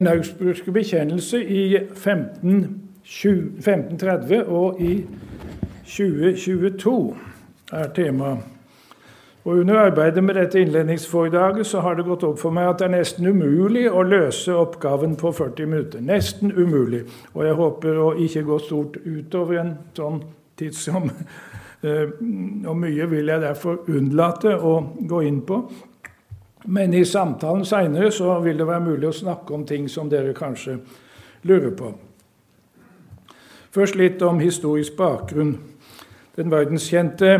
Den augsburgske bekjennelse i 1530 og i 2022 er tema. Og Under arbeidet med dette innledningsforedraget så har det gått opp for meg at det er nesten umulig å løse oppgaven på 40 minutter. Nesten umulig. Og jeg håper å ikke gå stort utover en sånn tidsramme. Eh, og mye vil jeg derfor unnlate å gå inn på. Men i samtalen seinere så vil det være mulig å snakke om ting som dere kanskje lurer på. Først litt om historisk bakgrunn. Den verdenskjente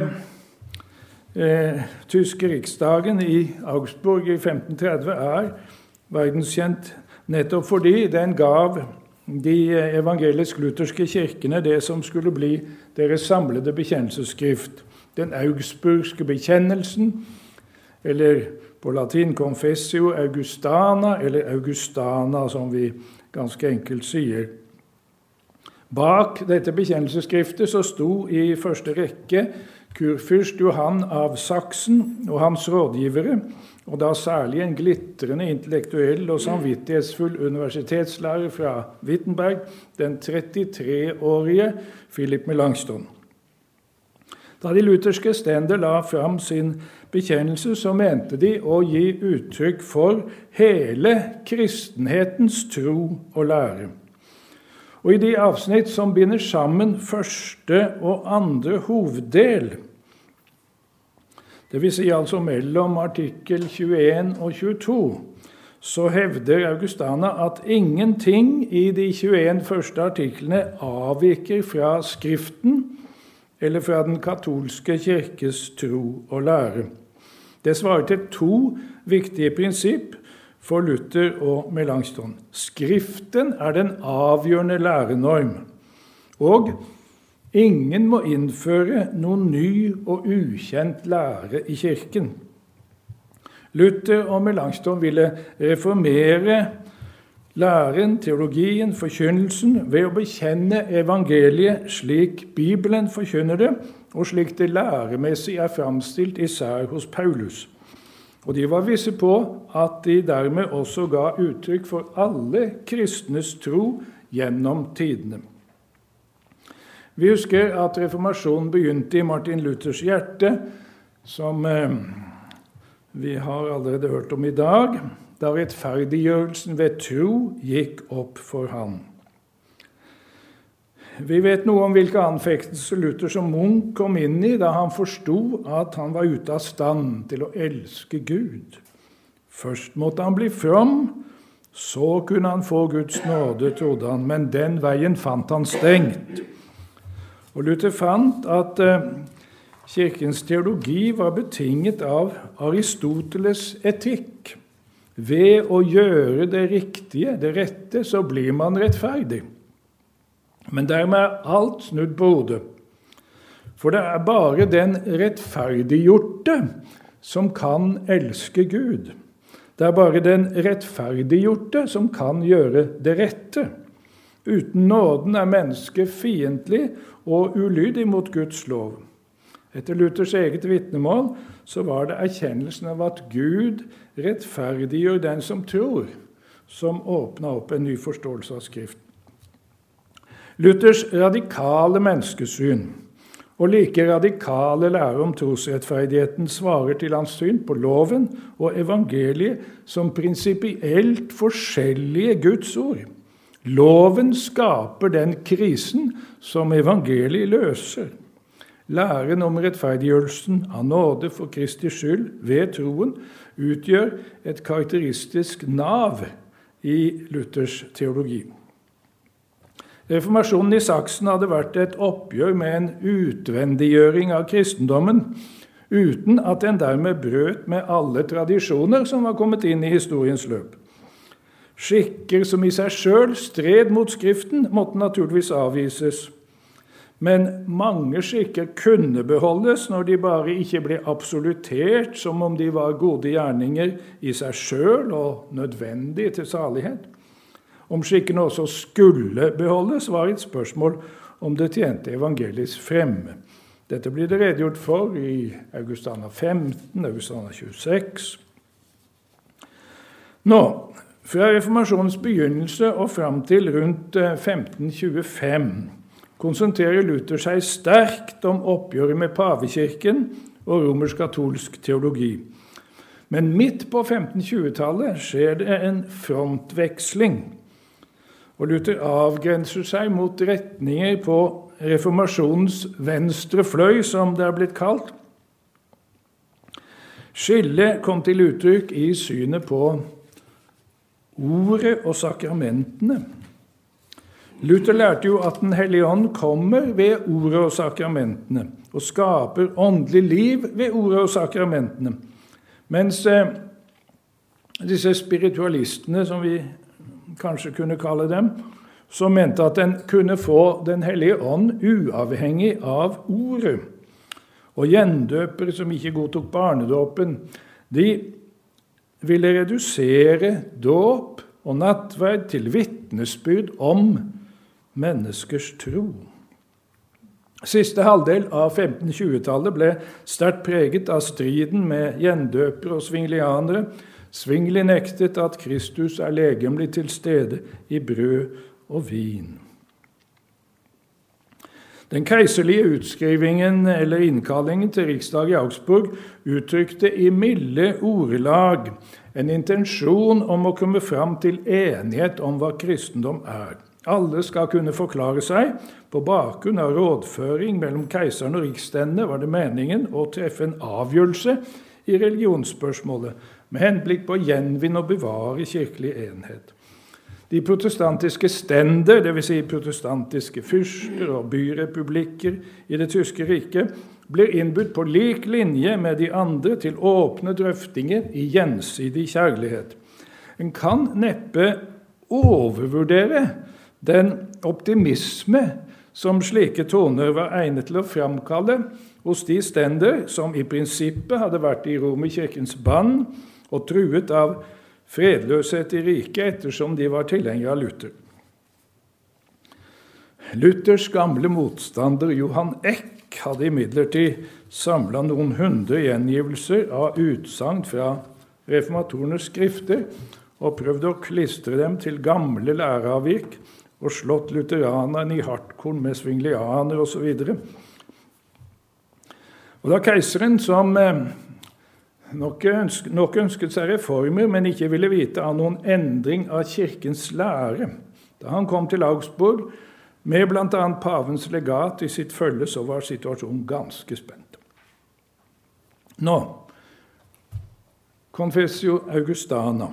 eh, tyske riksdagen i Augsburg i 1530 er verdenskjent nettopp fordi den gav de evangelisk-lutherske kirkene det som skulle bli deres samlede bekjennelsesskrift. Den augsburgske bekjennelsen, eller på latin 'confessio augustana', eller 'augustana', som vi ganske enkelt sier. Bak dette bekjennelsesskriftet så sto i første rekke kurfyrst Johan av Saksen og hans rådgivere, og da særlig en glitrende intellektuell og samvittighetsfull universitetslærer fra Wittenberg, den 33-årige Philip Melanchthon. Da de lutherske stender la fram sin bekjennelse, så mente de å gi uttrykk for hele kristenhetens tro og lære. Og i de avsnitt som binder sammen første og andre hoveddel, dvs. Si altså mellom artikkel 21 og 22, så hevder Augustana at ingenting i de 21 første artiklene avviker fra Skriften eller fra den katolske kirkes tro og lære. Det svarer til to viktige prinsipp for Luther og Melanchthon. Skriften er den avgjørende lærenorm. Og ingen må innføre noen ny og ukjent lære i Kirken. Luther og Melanchthon ville reformere læren, teologien, forkynnelsen ved å bekjenne evangeliet slik Bibelen forkynner det, og slik det læremessig er framstilt især hos Paulus. Og de var visse på at de dermed også ga uttrykk for alle kristnes tro gjennom tidene. Vi husker at reformasjonen begynte i Martin Luthers hjerte, som eh, vi har allerede hørt om i dag da rettferdiggjørelsen ved tro gikk opp for ham. Vi vet noe om hvilke anfektelser Luther som Munch kom inn i da han forsto at han var ute av stand til å elske Gud. Først måtte han bli from, så kunne han få Guds nåde, trodde han, men den veien fant han stengt. Og Luther fant at eh, Kirkens teologi var betinget av Aristoteles' etikk. Ved å gjøre det riktige, det rette, så blir man rettferdig. Men dermed er alt snudd på hodet. For det er bare den rettferdiggjorte som kan elske Gud. Det er bare den rettferdiggjorte som kan gjøre det rette. Uten nåden er mennesket fiendtlig og ulydig mot Guds lov. Etter Luthers eget vitnemål så var det erkjennelsen av at Gud rettferdiggjør den som tror, som åpna opp en ny forståelse av Skriften. Luthers radikale menneskesyn og like radikale lære om trosrettferdigheten svarer til hans syn på loven og evangeliet som prinsipielt forskjellige Guds ord. Loven skaper den krisen som evangeliet løser. Læren om rettferdiggjørelsen av nåde for Kristi skyld ved troen utgjør et karakteristisk nav i Luthers teologi. Reformasjonen i Saksen hadde vært et oppgjør med en utvendiggjøring av kristendommen, uten at den dermed brøt med alle tradisjoner som var kommet inn i historiens løp. Skikker som i seg sjøl stred mot Skriften, måtte naturligvis avvises. Men mange skikker kunne beholdes når de bare ikke ble absolutert som om de var gode gjerninger i seg sjøl og nødvendige til salighet. Om skikkene også skulle beholdes, var et spørsmål om det tjente evangeliets fremme. Dette blir det redegjort for i Augustana 15, Augustana 26. Nå, Fra reformasjonens begynnelse og fram til rundt 1525 eh, konsentrerer Luther seg sterkt om oppgjøret med pavekirken og romersk-katolsk teologi. Men midt på 1520-tallet skjer det en frontveksling. Og Luther avgrenser seg mot retninger på reformasjonens venstre fløy, som det er blitt kalt. Skillet kom til uttrykk i synet på ordet og sakramentene. Luther lærte jo at Den hellige ånd kommer ved ordet og sakramentene og skaper åndelig liv ved ordet og sakramentene. Mens eh, disse spiritualistene, som vi kanskje kunne kalle dem, som mente at en kunne få Den hellige ånd uavhengig av ordet. Og gjendøpere som ikke godtok barnedåpen, de ville redusere dåp og nattverd til vitnesbyrd om menneskers tro. Siste halvdel av 1520-tallet ble sterkt preget av striden med gjendøpere og svingelianere. Svingli nektet at Kristus er legemlig til stede i brød og vin. Den keiserlige utskrivingen eller innkallingen til riksdag i Augsburg uttrykte i milde ordelag en intensjon om å komme fram til enighet om hva kristendom er. Alle skal kunne forklare seg. På bakgrunn av rådføring mellom keiseren og riksstendene var det meningen å treffe en avgjørelse i religionsspørsmålet med henblikk på å gjenvinne og bevare kirkelig enhet. De protestantiske stender, dvs. Si protestantiske fyrster og byrepublikker i det tyske riket, blir innbudt på lik linje med de andre til åpne drøftinger i gjensidig kjærlighet. En kan neppe overvurdere den optimisme som slike toner var egnet til å framkalle hos de stender som i prinsippet hadde vært i Romerkirkens bann og truet av fredløshet i riket ettersom de var tilhengere av Luther. Luthers gamle motstander Johan Eck hadde imidlertid samla noen hundre gjengivelser av utsagn fra reformatorenes skrifter og prøvd å klistre dem til gamle læreavvik og slått lutheranerne i hardkorn med svingelianer osv. Og da keiseren, som eh, nok, ønsket, nok ønsket seg reformer, men ikke ville vite av noen endring av kirkens lære. Da han kom til Augsburg med bl.a. pavens legat i sitt følge, så var situasjonen ganske spent. Nå Confessio Augustana.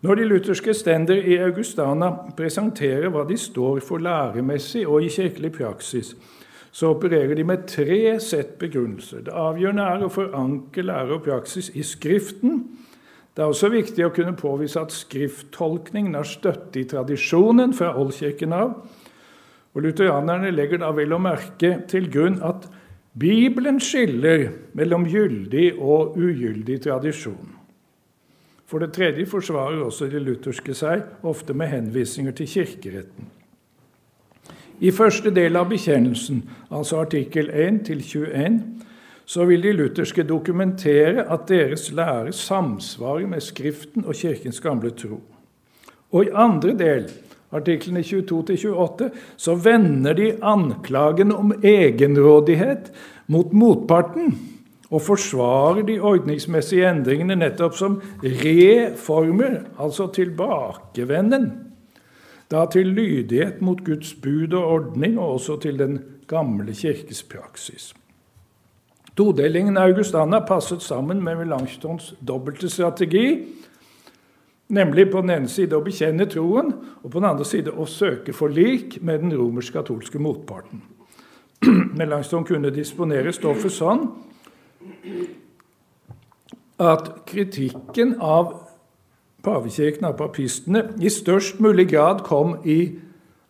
Når de lutherske stender i Augustana presenterer hva de står for læremessig og i kirkelig praksis, så opererer de med tre sett begrunnelser. Det avgjørende er å forankre lære og praksis i Skriften. Det er også viktig å kunne påvise at skrifttolkningen har støtte i tradisjonen fra oldkirken av. Og Lutheranerne legger da vel å merke til grunn at Bibelen skiller mellom gyldig og ugyldig tradisjon. For det tredje forsvarer også de lutherske seg, ofte med henvisninger til kirkeretten. I første del av bekjennelsen, altså artikkel 1-21, så vil de lutherske dokumentere at deres lære samsvarer med Skriften og Kirkens gamle tro. Og i andre del, artiklene 22-28, så vender de anklagen om egenrådighet mot motparten og forsvarer de ordningsmessige endringene nettopp som reformer, altså tilbakevenden da til lydighet mot Guds bud og ordning, og også til den gamle kirkes praksis. Todelingen av Augustana passet sammen med Melanchtons dobbelte strategi, nemlig på den ene side å bekjenne troen, og på den andre side å søke forlik med den romersk-katolske motparten. Melanchthon kunne disponere stoffet sånn at kritikken av pavekirken av papistene i størst mulig grad kom i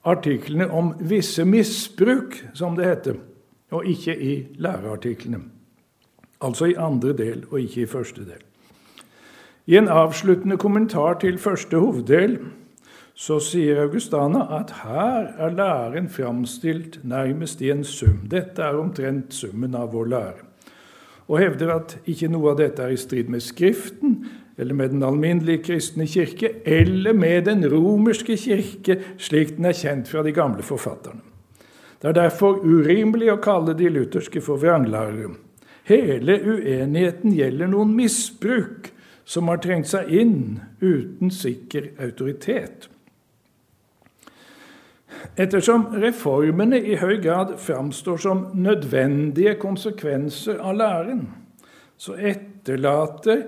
artiklene om visse misbruk, som det heter, og ikke i læreartiklene. Altså i andre del og ikke i første del. I en avsluttende kommentar til første hoveddel så sier Augustana at her er læren framstilt nærmest i en sum. Dette er omtrent summen av vår lære. Og hevder at ikke noe av dette er i strid med Skriften, eller med den alminnelige kristne kirke, eller med den romerske kirke, slik den er kjent fra de gamle forfatterne. Det er derfor urimelig å kalle de lutherske for vranglærere. Hele uenigheten gjelder noen misbruk som har trengt seg inn uten sikker autoritet. Ettersom reformene i høy grad framstår som nødvendige konsekvenser av læren, så etterlater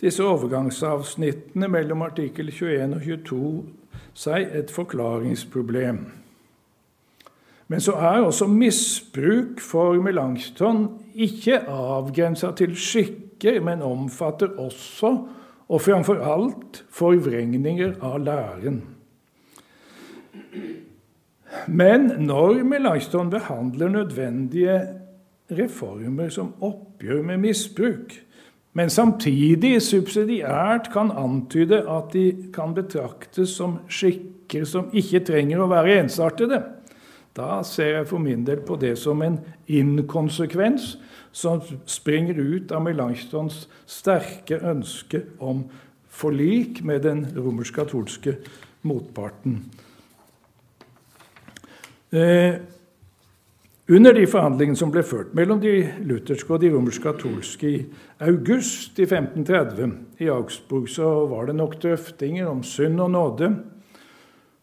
disse overgangsavsnittene mellom artikkel 21 og 22 seg et forklaringsproblem. Men så er også misbruk for Melanchthon ikke avgrensa til skikker, men omfatter også, og framfor alt, forvrengninger av læren. Men når Melanchthon behandler nødvendige reformer som oppgjør med misbruk, men samtidig subsidiært kan antyde at de kan betraktes som skikker som ikke trenger å være ensartede, da ser jeg for min del på det som en inkonsekvens som springer ut av Melanchtons sterke ønske om forlik med den romersk-katolske motparten. Eh, under de forhandlingene som ble ført mellom de lutherske og de romersk-katolske i august i 1530 i Augsburg, så var det nok drøftinger om synd og nåde,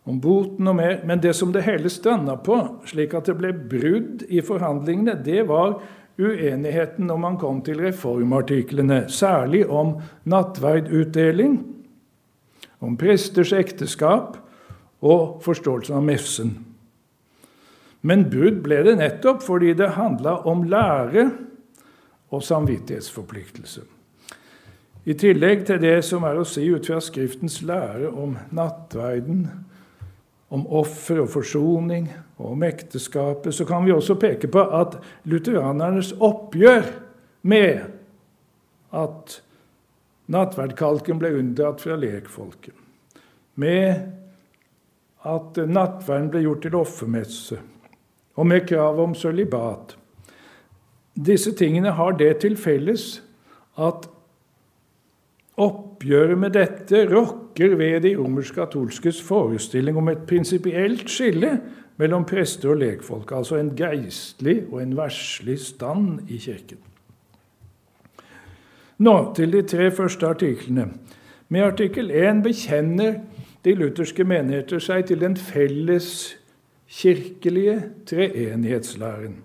om boten og mer. Men det som det hele stranda på, slik at det ble brudd i forhandlingene, det var uenigheten når man kom til reformartiklene, særlig om nattverdutdeling, om presters ekteskap og forståelsen av messen. Men brudd ble det nettopp fordi det handla om lære og samvittighetsforpliktelse. I tillegg til det som er å si ut fra Skriftens lære om nattverden, om offer og forsoning og om ekteskapet, så kan vi også peke på at lutheranernes oppgjør med at nattverdkalken ble unndratt fra lekfolket, med at nattverden ble gjort til offermesse, og med krav om sølibat. Disse tingene har det til felles at oppgjøret med dette rokker ved de romersk-katolskes forestilling om et prinsipielt skille mellom prester og lekfolk, altså en geistlig og en verslig stand i kirken. Nå til de tre første artiklene. Med artikkel 1 bekjenner de lutherske menigheter seg til den felles kirkelige treenighetslæren.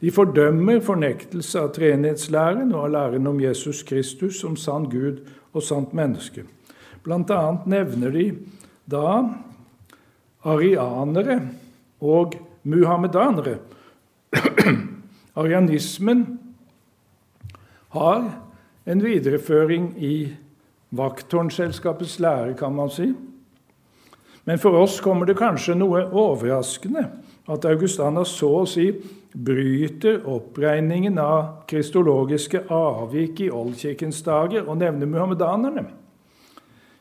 De fordømmer fornektelse av treenighetslæren og av læren om Jesus Kristus som sann Gud og sant menneske. Blant annet nevner de da arianere og muhammedanere. Arianismen har en videreføring i vakttårnselskapets lære, kan man si. Men for oss kommer det kanskje noe overraskende at Augustana så å si bryter oppregningen av kristologiske avvik i oldkirkens dager og nevner muhammedanerne.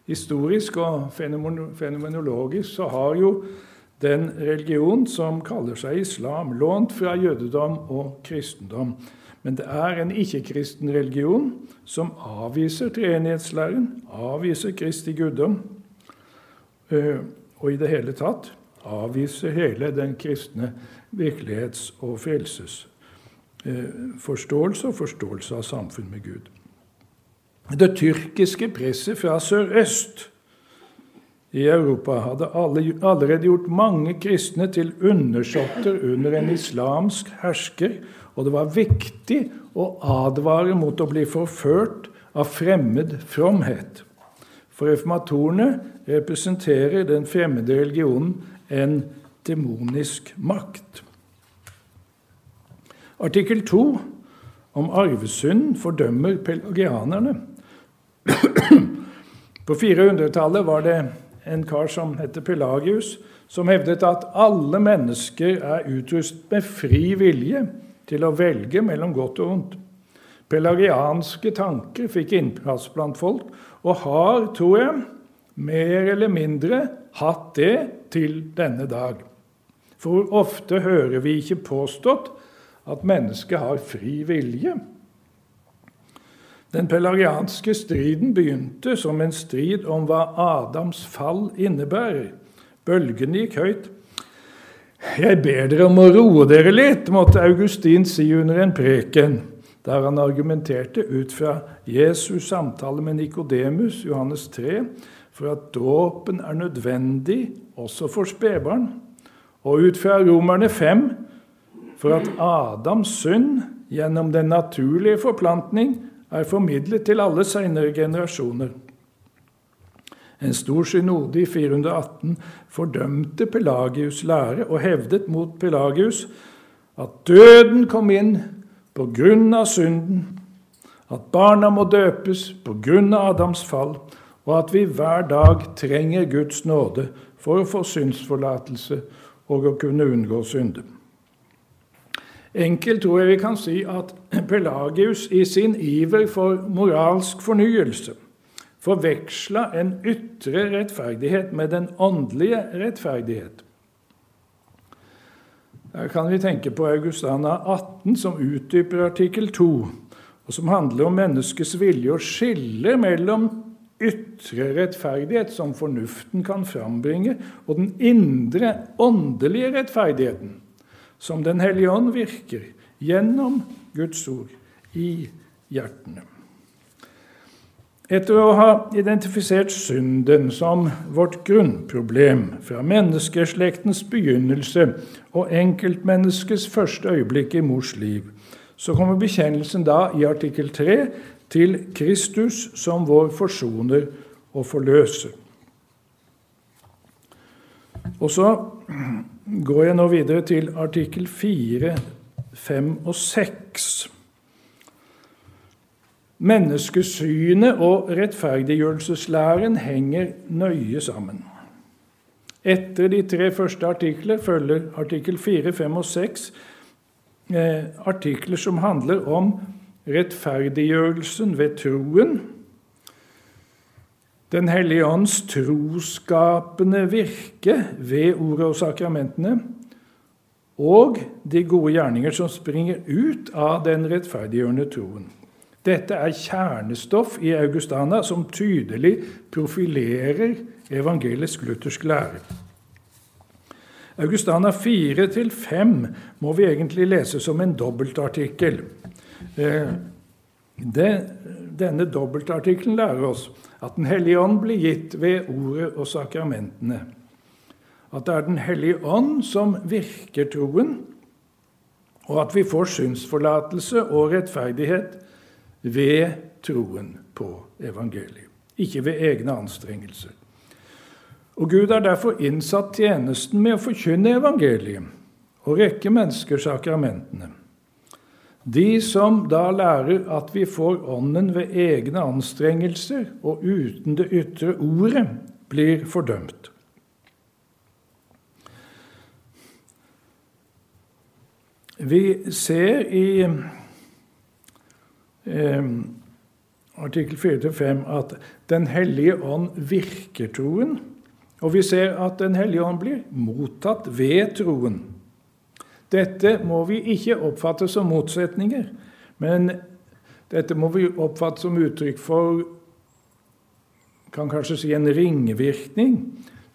Historisk og fenomenologisk så har jo den religion som kaller seg islam, lånt fra jødedom og kristendom. Men det er en ikke-kristen religion som avviser treenighetslæren, avviser Kristi guddom og i det hele tatt avviser hele den kristne virkelighets- og frelsesforståelse og forståelse av samfunn med Gud. Det tyrkiske presset fra sørøst i Europa hadde allerede gjort mange kristne til undersåtter under en islamsk hersker, og det var viktig å advare mot å bli forført av fremmed fromhet. For reformatorene representerer den fremmede religionen en demonisk makt. Artikkel 2 om arvesynd fordømmer pelagianerne. På 400-tallet var det en kar som heter Pelagius, som hevdet at alle mennesker er utrustet med fri vilje til å velge mellom godt og vondt. Pelagianske tanker fikk innplass blant folk, og har, tror jeg, mer eller mindre hatt det til denne dag. For ofte hører vi ikke påstått at mennesket har fri vilje. Den pelagianske striden begynte som en strid om hva Adams fall innebærer. Bølgene gikk høyt. Jeg ber dere om å roe dere litt, måtte Augustin si under en preken, der han argumenterte ut fra Jesus' samtale med Nikodemus, Johannes 3, for at dåpen er nødvendig også for spedbarn, og ut fra Romerne 5, for at Adams synd gjennom den naturlige forplantning er formidlet til alle senere generasjoner. En stor synode i 418 fordømte Pelagius' lære og hevdet mot Pelagius at døden kom inn på grunn av synden, at barna må døpes på grunn av Adams fall, og at vi hver dag trenger Guds nåde for å få synsforlatelse og å kunne unngå synde. Enkelt tror jeg vi kan si at Pelagius i sin iver for moralsk fornyelse forveksla en ytre rettferdighet med den åndelige rettferdighet. Her kan vi tenke på Augustana 18, som utdyper artikkel 2, og som handler om menneskets vilje å skille mellom ytre rettferdighet, som fornuften kan frambringe, og den indre, åndelige rettferdigheten, som Den hellige ånd virker gjennom Guds ord i hjertene. Etter å ha identifisert synden som vårt grunnproblem fra menneskeslektens begynnelse og enkeltmenneskets første øyeblikk i mors liv, så kommer bekjennelsen da i artikkel 3 til Kristus som vår forsoner og forløser. Og så går jeg nå videre til artikkel 4, 5 og 6. Menneskesynet og rettferdiggjørelseslæren henger nøye sammen. Etter de tre første artikler følger artikkel 4, 5 og 6 eh, artikler som handler om rettferdiggjørelsen ved troen den hellige ånds troskapende virke ved ordet og sakramentene, og de gode gjerninger som springer ut av den rettferdiggjørende troen. Dette er kjernestoff i Augustana som tydelig profilerer evangelisk luthersk lære. Augustana 4-5 må vi egentlig lese som en dobbeltartikkel. Eh, denne dobbeltartikkelen lærer oss at Den hellige ånd blir gitt ved ordet og sakramentene. At det er Den hellige ånd som virker troen, og at vi får synsforlatelse og rettferdighet ved troen på evangeliet, ikke ved egne anstrengelser. Og Gud har derfor innsatt tjenesten med å forkynne evangeliet og rekke mennesker sakramentene. De som da lærer at vi får Ånden ved egne anstrengelser og uten det ytre ordet, blir fordømt. Vi ser i eh, artikkel 4-5 at Den hellige ånd virker troen. Og vi ser at Den hellige ånd blir mottatt ved troen. Dette må vi ikke oppfatte som motsetninger, men dette må vi oppfatte som uttrykk for kan kanskje si en ringvirkning.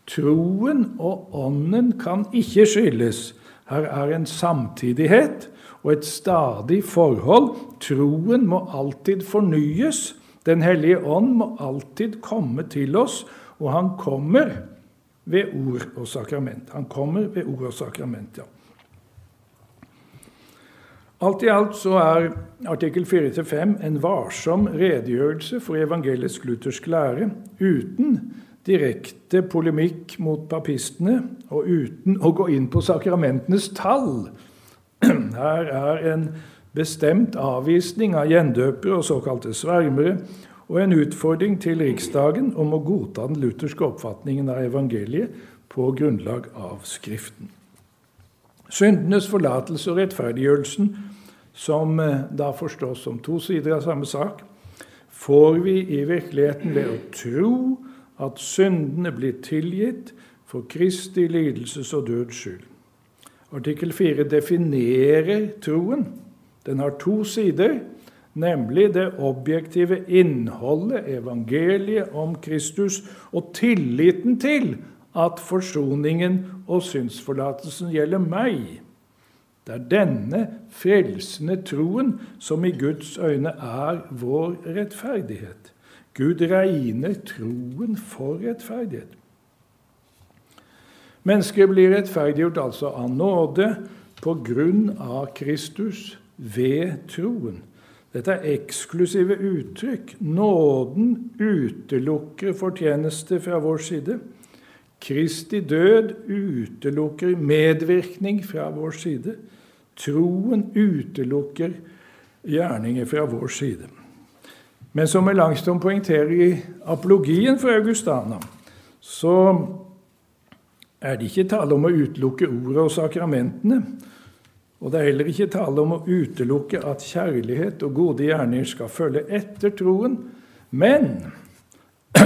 Troen og ånden kan ikke skyldes. Her er en samtidighet og et stadig forhold. Troen må alltid fornyes. Den hellige ånd må alltid komme til oss, og han kommer ved ord og sakrament. Han kommer ved ord og sakrament, ja. Alt i alt så er artikkel 4-5 en varsom redegjørelse for evangelisk luthersk lære, uten direkte polemikk mot papistene og uten å gå inn på sakramentenes tall. Her er en bestemt avvisning av gjendøpere og såkalte svermere og en utfordring til Riksdagen om å godta den lutherske oppfatningen av evangeliet på grunnlag av Skriften. Syndenes forlatelse og rettferdiggjørelsen, som eh, da forstås som to sider av samme sak, får vi i virkeligheten ved å tro at syndene blir tilgitt for Kristi lidelses og døds skyld. Artikkel 4 definerer troen. Den har to sider. nemlig det objektive innholdet, evangeliet om Kristus, og tilliten til at forsoningen og synsforlatelsen gjelder meg. Det er denne frelsende troen som i Guds øyne er vår rettferdighet. Gud regner troen for rettferdighet. Mennesker blir rettferdiggjort altså av nåde på grunn av Kristus ved troen. Dette er eksklusive uttrykk. Nåden utelukker fortjeneste fra vår side. Kristi død utelukker medvirkning fra vår side. Troen utelukker gjerninger fra vår side. Men som Melanchthon poengterer i apologien for Augustana, så er det ikke tale om å utelukke ordet og sakramentene. Og det er heller ikke tale om å utelukke at kjærlighet og gode gjerninger skal følge etter troen. Men,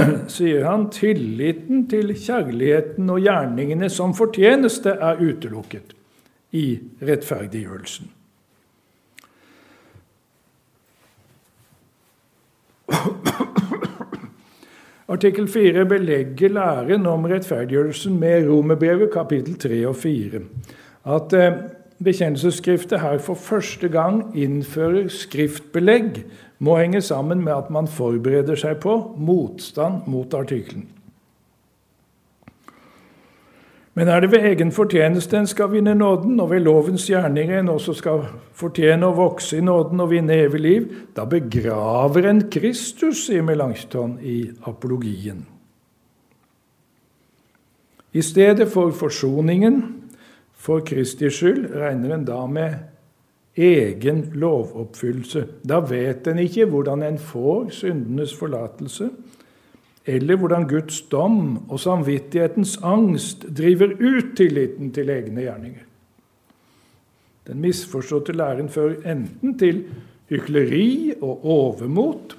sier han, tilliten til kjærligheten og gjerningene som fortjeneste er utelukket i rettferdiggjørelsen. Artikkel 4 belegger læren om rettferdiggjørelsen med Romerbrevet kapittel 3 og 4. At eh, bekjennelsesskriftet her for første gang innfører skriftbelegg, må henge sammen med at man forbereder seg på motstand mot artikkelen. Men er det ved egen fortjeneste en skal vinne nåden, og ved lovens gjerninger en også skal fortjene å vokse i nåden og vinne evig liv, da begraver en Kristus, sier Melanchthon i apologien. I stedet for forsoningen for Kristi skyld regner en da med egen lovoppfyllelse. Da vet en ikke hvordan en får syndenes forlatelse, eller hvordan Guds dom og samvittighetens angst driver ut tilliten til egne gjerninger. Den misforståtte læren fører enten til hykleri og overmot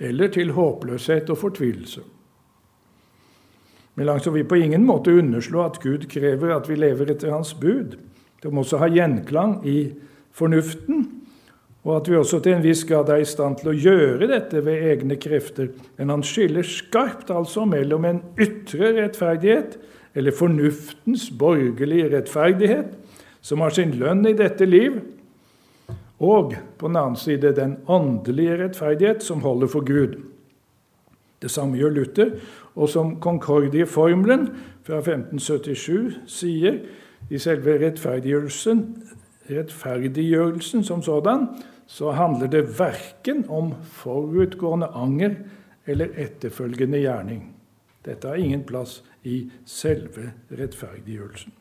eller til håpløshet og fortvilelse. Men langt vi på ingen måte underslå at Gud krever at vi lever etter Hans bud. Det må også ha gjenklang i fornuften og at vi også til en viss grad er i stand til å gjøre dette ved egne krefter. Men han skiller skarpt altså mellom en ytre rettferdighet, eller fornuftens borgerlige rettferdighet, som har sin lønn i dette liv, og på den annen side den åndelige rettferdighet som holder for Gud. Det samme gjør Luther, og som Concordie-formelen fra 1577 sier i selve rettferdiggjørelsen, rettferdiggjørelsen som sådan, så handler det verken om forutgående anger eller etterfølgende gjerning. Dette har ingen plass i selve rettferdiggjørelsen.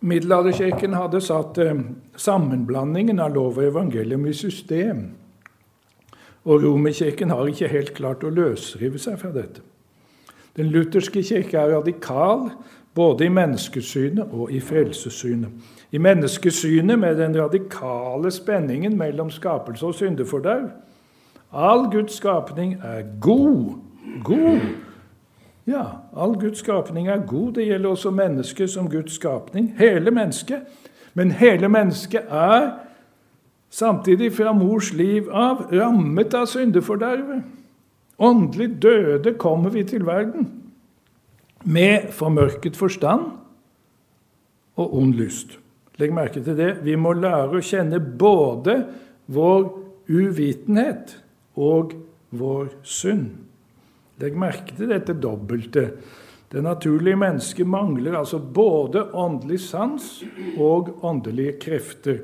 Middelalderkirken hadde satt eh, sammenblandingen av lov og evangelium i system. Og Romerkirken har ikke helt klart å løsrive seg fra dette. Den lutherske kirke er radikal både i menneskesynet og i frelsesynet. I menneskesynet med den radikale spenningen mellom skapelse og syndeforderv. All Guds skapning er god. God. Ja, all Guds skapning er god. Det gjelder også mennesket som Guds skapning. Hele mennesket. Men hele mennesket er samtidig fra mors liv av rammet av syndefordervet. Åndelig døde kommer vi til verden med formørket forstand og ond lyst. Legg merke til det. Vi må lære å kjenne både vår uvitenhet og vår synd. Legg merke til dette dobbelte. Det naturlige mennesket mangler altså både åndelig sans og åndelige krefter.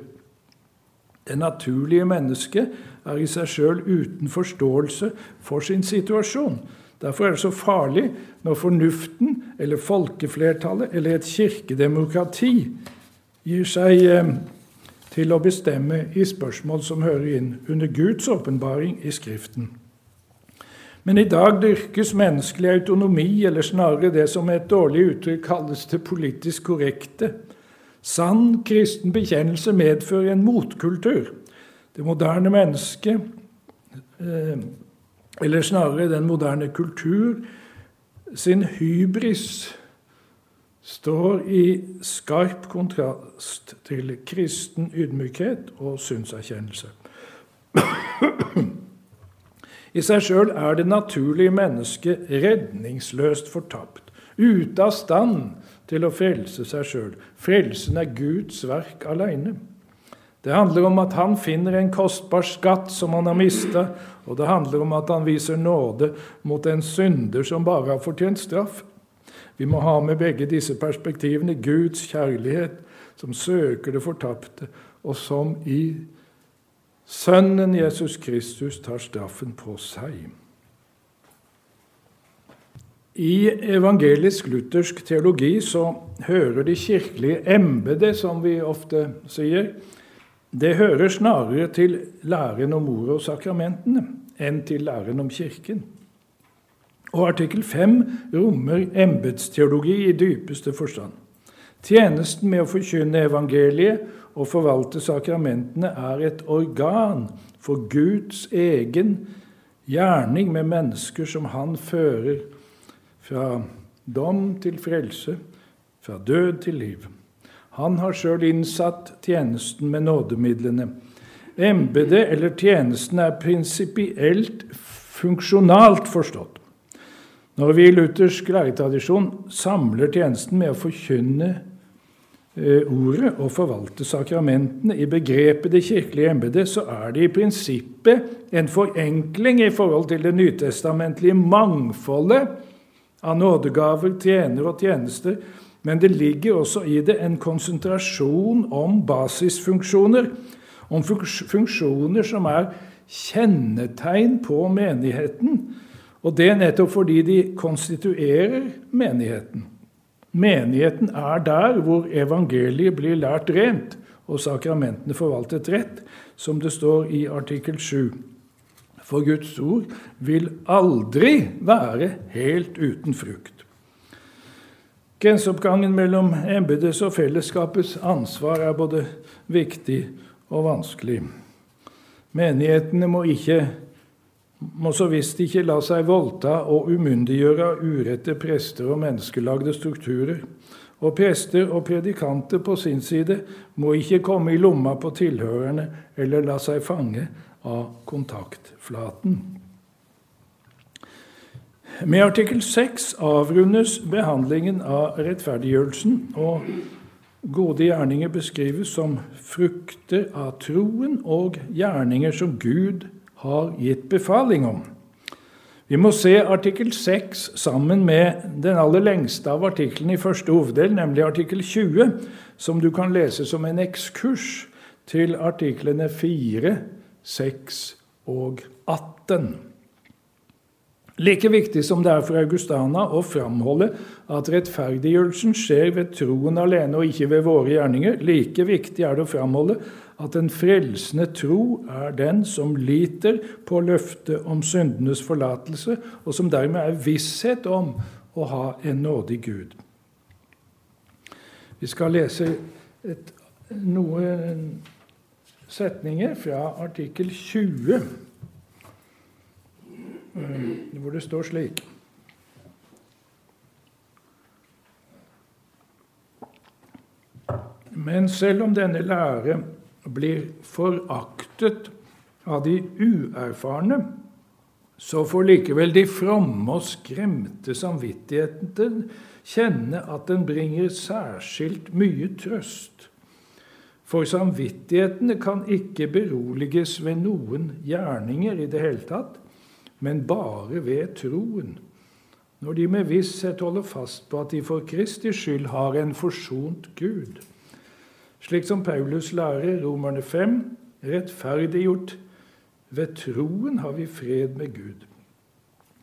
Det naturlige mennesket er i seg sjøl uten forståelse for sin situasjon. Derfor er det så farlig når fornuften eller folkeflertallet eller et kirkedemokrati gir seg eh, til å bestemme i spørsmål som hører inn under Guds åpenbaring i Skriften. Men i dag dyrkes menneskelig autonomi, eller snarere det som med et dårlig uttrykk kalles det politisk korrekte. Sann kristen bekjennelse medfører en motkultur. Det moderne mennesket eh, eller snarere den moderne kultur, sin hybris, står i skarp kontrast til kristen ydmykhet og synserkjennelse. I seg sjøl er det naturlige mennesket redningsløst fortapt, ute av stand til å frelse seg sjøl. Frelsen er Guds verk aleine. Det handler om at han finner en kostbar skatt som han har mista, og det handler om at han viser nåde mot en synder som bare har fortjent straff. Vi må ha med begge disse perspektivene. Guds kjærlighet, som søker det fortapte, og som i Sønnen Jesus Kristus tar straffen på seg. I evangelisk-luthersk teologi så hører det kirkelige embedet, som vi ofte sier, det hører snarere til læren om ordet og sakramentene enn til læren om Kirken. Og artikkel 5 rommer embetsteologi i dypeste forstand. Tjenesten med å forkynne evangeliet og forvalte sakramentene er et organ for Guds egen gjerning med mennesker som han fører fra dom til frelse, fra død til liv. Han har sjøl innsatt tjenesten med nådemidlene. Embetet eller tjenesten er prinsipielt funksjonalt forstått. Når vi i luthersk læretradisjon samler tjenesten med å forkynne ordet og forvalte sakramentene i begrepet det kirkelige embetet, så er det i prinsippet en forenkling i forhold til det nytestamentlige mangfoldet av nådegaver, tjenere og tjenester, men det ligger også i det en konsentrasjon om basisfunksjoner, om funksjoner som er kjennetegn på menigheten, og det nettopp fordi de konstituerer menigheten. Menigheten er der hvor evangeliet blir lært rent og sakramentene forvaltet rett, som det står i artikkel 7. For Guds ord vil aldri være helt uten frukt. Grenseoppgangen mellom embetets og fellesskapets ansvar er både viktig og vanskelig. Menighetene må ikke må så visst ikke la seg voldta og umyndiggjøre av urette prester og menneskelagde strukturer. Og prester og predikanter på sin side må ikke komme i lomma på tilhørerne eller la seg fange av kontaktflaten. Med artikkel 6 avrundes behandlingen av rettferdiggjørelsen, og gode gjerninger beskrives som frukter av troen og gjerninger som Gud har gitt befaling om. Vi må se artikkel 6 sammen med den aller lengste av artiklene i første hoveddel, nemlig artikkel 20, som du kan lese som en ekskurs til artiklene 4, 6 og 18. Like viktig som det er for Augustana å framholde at rettferdiggjørelsen skjer ved troen alene og ikke ved våre gjerninger, like viktig er det å framholde at den frelsende tro er den som liter på løftet om syndenes forlatelse, og som dermed er visshet om å ha en nådig Gud. Vi skal lese et, noen setninger fra artikkel 20, eh, hvor det står slik Men selv om denne lære blir foraktet av de uerfarne, så får likevel de fromme og skremte samvittigheten kjenne at den bringer særskilt mye trøst. For samvittighetene kan ikke beroliges ved noen gjerninger i det hele tatt, men bare ved troen. Når de med visshet holder fast på at de for Kristi skyld har en forsont Gud. Slik som Paulus lærer Romerne 5.: Rettferdiggjort ved troen har vi fred med Gud.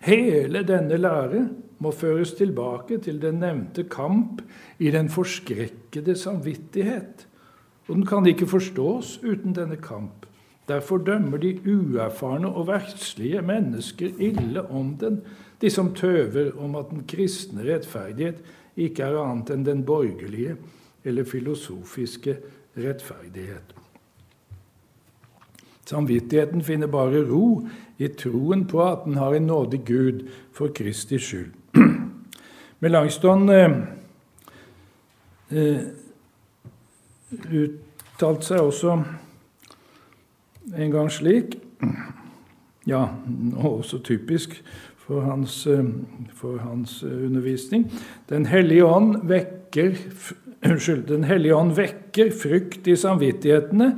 Hele denne lære må føres tilbake til den nevnte kamp i den forskrekkede samvittighet. Og den kan ikke forstås uten denne kamp. Derfor dømmer de uerfarne og verslige mennesker ille om den, de som tøver om at den kristne rettferdighet ikke er annet enn den borgerlige eller filosofiske rettferdighet. Samvittigheten finner bare ro i troen på at den har en nådig Gud for Kristi skyld. Melanchthon eh, eh, uttalt seg også en gang slik Ja, også typisk for hans, eh, for hans eh, undervisning. Den hellige ånd vekker Unnskyld. Den hellige ånd vekker frykt i samvittighetene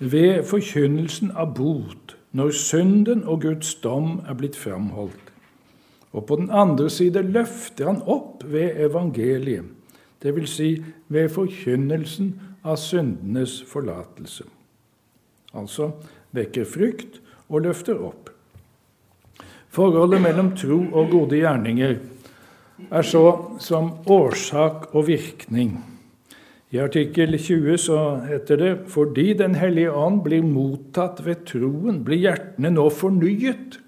ved forkynnelsen av bot, når synden og Guds dom er blitt framholdt. Og på den andre side løfter han opp ved evangeliet, dvs. Si ved forkynnelsen av syndenes forlatelse. Altså vekker frykt og løfter opp. Forholdet mellom tro og gode gjerninger er så som årsak og virkning. I artikkel 20 så heter det fordi Den hellige ånd blir mottatt ved troen, blir hjertene nå fornyet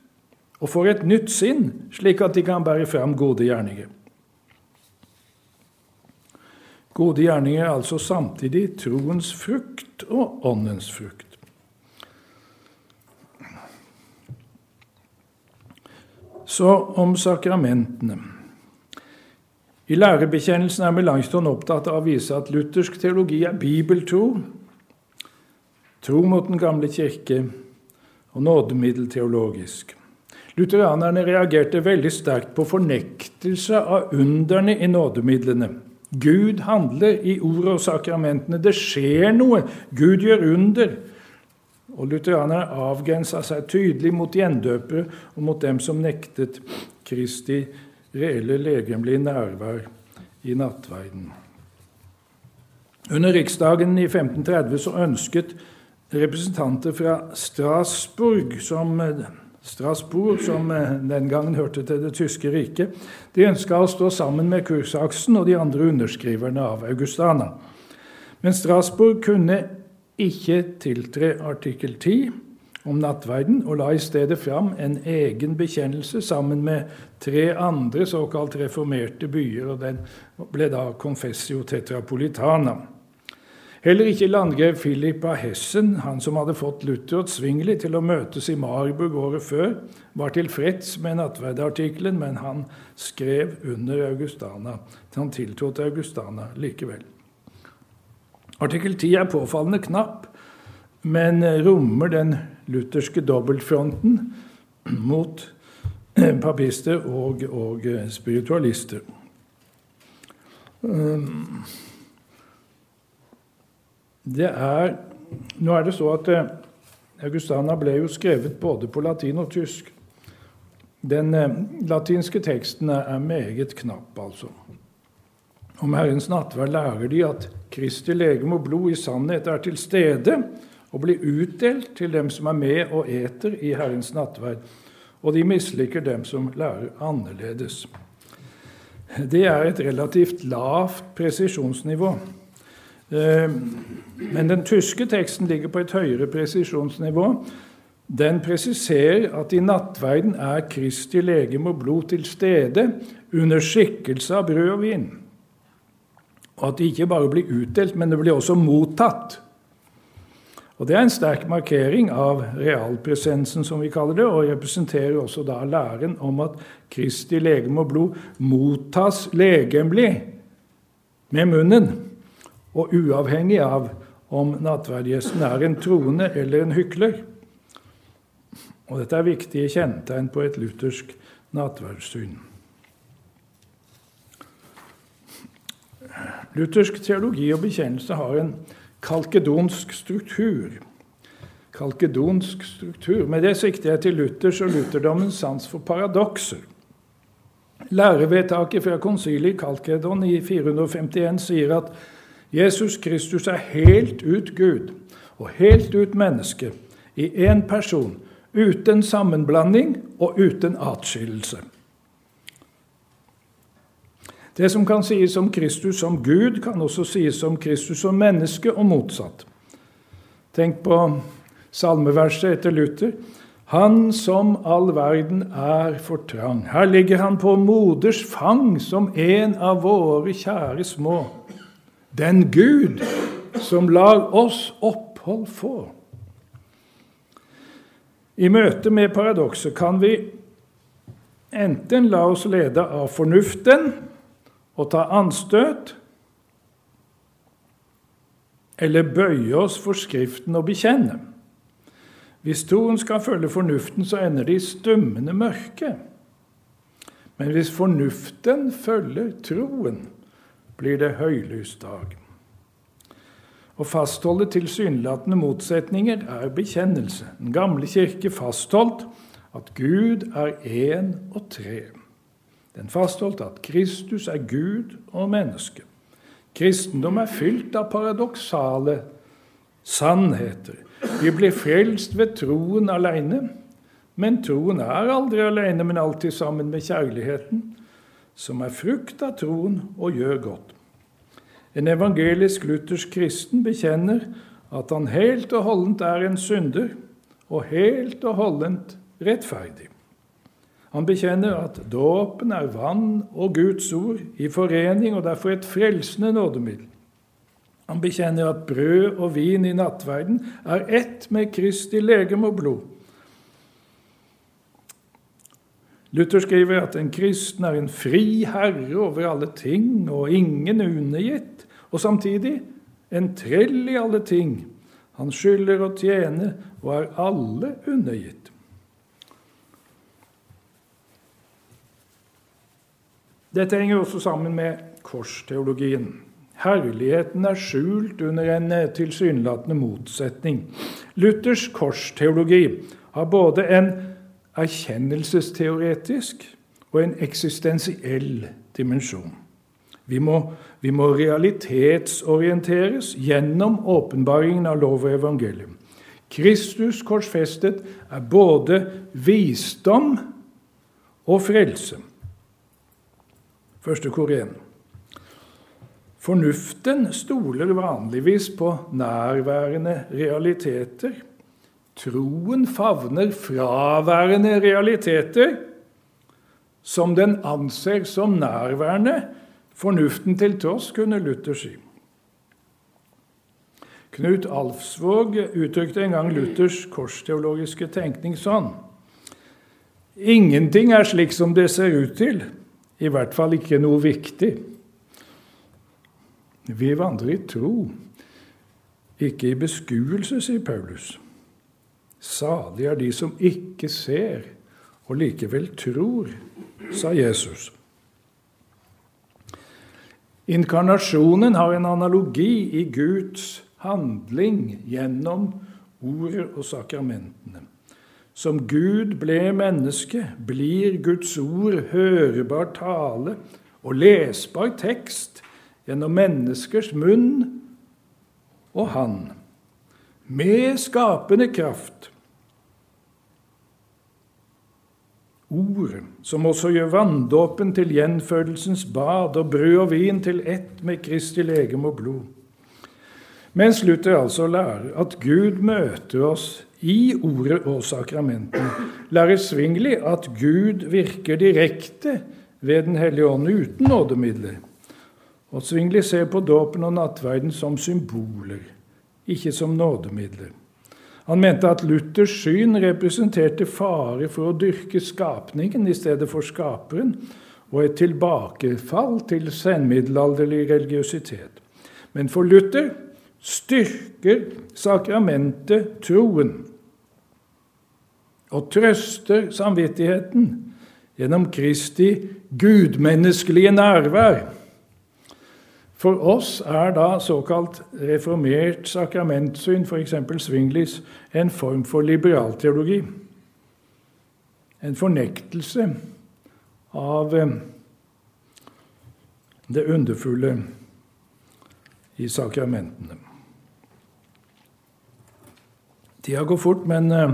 og får et nytt sinn, slik at de kan bære fram gode gjerninger. Gode gjerninger er altså samtidig troens frukt og åndens frukt. Så om sakramentene. I lærebekjennelsen er Melanchthon opptatt av å vise at luthersk teologi er bibeltro, tro mot Den gamle kirke og nådemiddelteologisk. Lutheranerne reagerte veldig sterkt på fornektelse av underne i nådemidlene. Gud handler i ordet og sakramentene. Det skjer noe. Gud gjør under. Og lutheranerne avgrensa seg tydelig mot gjendøpere og mot dem som nektet Kristi reelle legemlige nærvær i nattverden. Under riksdagen i 1530 så ønsket representanter fra Strasbourg, som, Strasbourg, som den gangen hørte til det tyske riket, de ønska å stå sammen med Kursaksen og de andre underskriverne av Augustana. Men Strasbourg kunne ikke tiltre artikkel 10 om nattverden, og la i stedet fram en egen bekjennelse sammen med tre andre såkalt reformerte byer, og den ble da Confessio Tetrapolitana. Heller ikke landgrev Philip av Hessen, han som hadde fått Luther og Zwingli til å møtes i Marburg året før, var tilfreds med nattverdartikkelen, men han skrev under Augustana. Han tiltrådte Augustana likevel. Artikkel 10 er påfallende knapp, men rommer den lutherske dobbeltfronten mot papister og, og spiritualister. Um, det er Nå er det så at eh, Augustana ble jo skrevet både på latin og tysk. Den eh, latinske teksten er meget knapp, altså. Om Herrens nattverd lærer de at Kristi legeme og blod i sannhet er til stede og blir utdelt til dem som er med og eter i Herrens nattverd, og de misliker dem som lærer annerledes. Det er et relativt lavt presisjonsnivå. Eh, men den tyske teksten ligger på et høyere presisjonsnivå. Den presiserer at i nattverden er Kristi legeme og blod til stede under skikkelse av brød og vin. Og at de ikke bare blir utdelt, men det blir også mottatt. Og Det er en sterk markering av realpresensen, som vi kaller det, og representerer også da læren om at Kristi legeme og blod mottas legemlig med munnen, og uavhengig av om nattverdgjesten er en troende eller en hykler. Og Dette er viktige kjennetegn på et luthersk nattverdssyn. Luthersk teologi og bekjennelse har en kalkedonsk struktur. Kalkedonsk struktur. Med det sikter jeg til Luthers og lutherdommens sans for paradokser. Lærevedtaket fra konsilet i Kalkedon i 451 sier at Jesus Kristus er helt ut Gud og helt ut menneske i én person, uten sammenblanding og uten atskillelse. Det som kan sies om Kristus som Gud, kan også sies om Kristus som menneske, og motsatt. Tenk på salmeverset etter Luther. Han som all verden er for trang. Her ligger han på moders fang som en av våre kjære små. Den Gud som lar oss opphold få. I møte med paradokset kan vi enten la oss lede av fornuften, å ta anstøt, eller bøye oss for Skriften og bekjenne. Hvis troen skal følge fornuften, så ender det i stummende mørke. Men hvis fornuften følger troen, blir det høylys dag. Å fastholde tilsynelatende motsetninger er bekjennelse. Den gamle kirke fastholdt at Gud er én og tre. Den fastholdt at Kristus er Gud og menneske. Kristendom er fylt av paradoksale sannheter. Vi blir frelst ved troen alene. Men troen er aldri alene, men alltid sammen med kjærligheten, som er frukt av troen og gjør godt. En evangelisk luthersk kristen bekjenner at han helt og holdent er en synder, og helt og holdent rettferdig. Han bekjenner at dåpen er vann og Guds ord i forening, og derfor et frelsende nådemiddel. Han bekjenner at brød og vin i nattverden er ett med Kristi legeme og blod. Luther skriver at en kristen er en fri herre over alle ting og ingen undergitt, og samtidig en trell i alle ting. Han skylder å tjene og er alle undergitt. Dette henger også sammen med korsteologien. Herligheten er skjult under en eh, tilsynelatende motsetning. Luthers korsteologi har både en erkjennelsesteoretisk og en eksistensiell dimensjon. Vi må, vi må realitetsorienteres gjennom åpenbaringen av lov og evangelium. Kristus korsfestet er både visdom og frelse. Første kor 1. Fornuften stoler vanligvis på nærværende realiteter. Troen favner fraværende realiteter som den anser som nærværende, fornuften til tross, kunne Luther si. Knut Alfsvåg uttrykte en gang Luthers korsteologiske tenkning sånn. Ingenting er slik som det ser ut til. I hvert fall ikke noe viktig. Vi vandrer i tro, ikke i beskuelse, sier Paulus. Salig er de som ikke ser og likevel tror, sa Jesus. Inkarnasjonen har en analogi i Guds handling gjennom ordet og sakramentene. Som Gud ble menneske, blir Guds ord hørbar tale og lesbar tekst gjennom menneskers munn og Han, med skapende kraft. Ord som også gjør vanndåpen til gjenfødelsens bad og brød og vin til ett med Kristi legeme og blod. Mens Luther altså lærer at Gud møter oss i ordet og sakramentene, lærer Svingli at Gud virker direkte ved Den hellige ånd uten nådemidler. Og Svingli ser på dåpen og nattverden som symboler, ikke som nådemidler. Han mente at Luthers syn representerte fare for å dyrke skapningen i stedet for skaperen, og et tilbakefall til senmiddelalderlig religiøsitet. Men for Luther styrker sakramentet troen og trøster samvittigheten gjennom Kristi gudmenneskelige nærvær. For oss er da såkalt reformert sakramentsyn, f.eks. Svinglis, en form for liberalteologi. En fornektelse av eh, det underfulle i sakramentene. Tida går fort, men eh,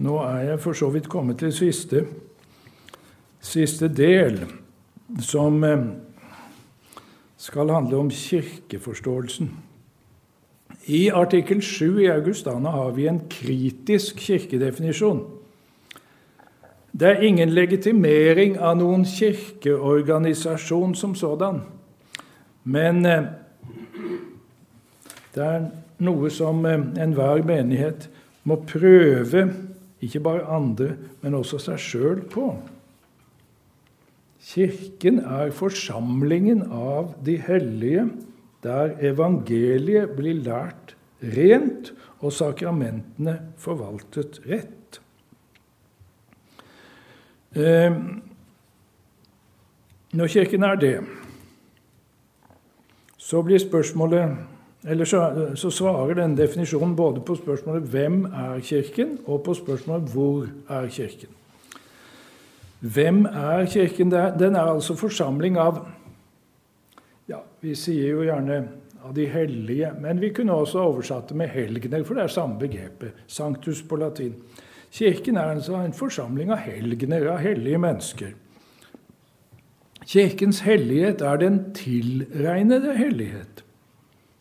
nå er jeg for så vidt kommet til siste, siste del, som eh, skal handle om kirkeforståelsen. I artikkel 7 i Augustana har vi en kritisk kirkedefinisjon. Det er ingen legitimering av noen kirkeorganisasjon som sådan. Men eh, det er noe som eh, enhver menighet må prøve ikke bare andre, men også seg sjøl på. Kirken er forsamlingen av de hellige der evangeliet blir lært rent og sakramentene forvaltet rett. Eh, når Kirken er det, så blir spørsmålet eller så, så, svarer denne definisjonen både på spørsmålet 'Hvem er Kirken?' og på spørsmålet 'Hvor er Kirken?' Hvem er Kirken? Den er altså forsamling av ja, Vi sier jo gjerne av de hellige, men vi kunne også oversatt det med helgener, for det er samme begrepet. Sanctus på latin. Kirken er altså en forsamling av helgener, av hellige mennesker. Kirkens hellighet er den tilregnede hellighet.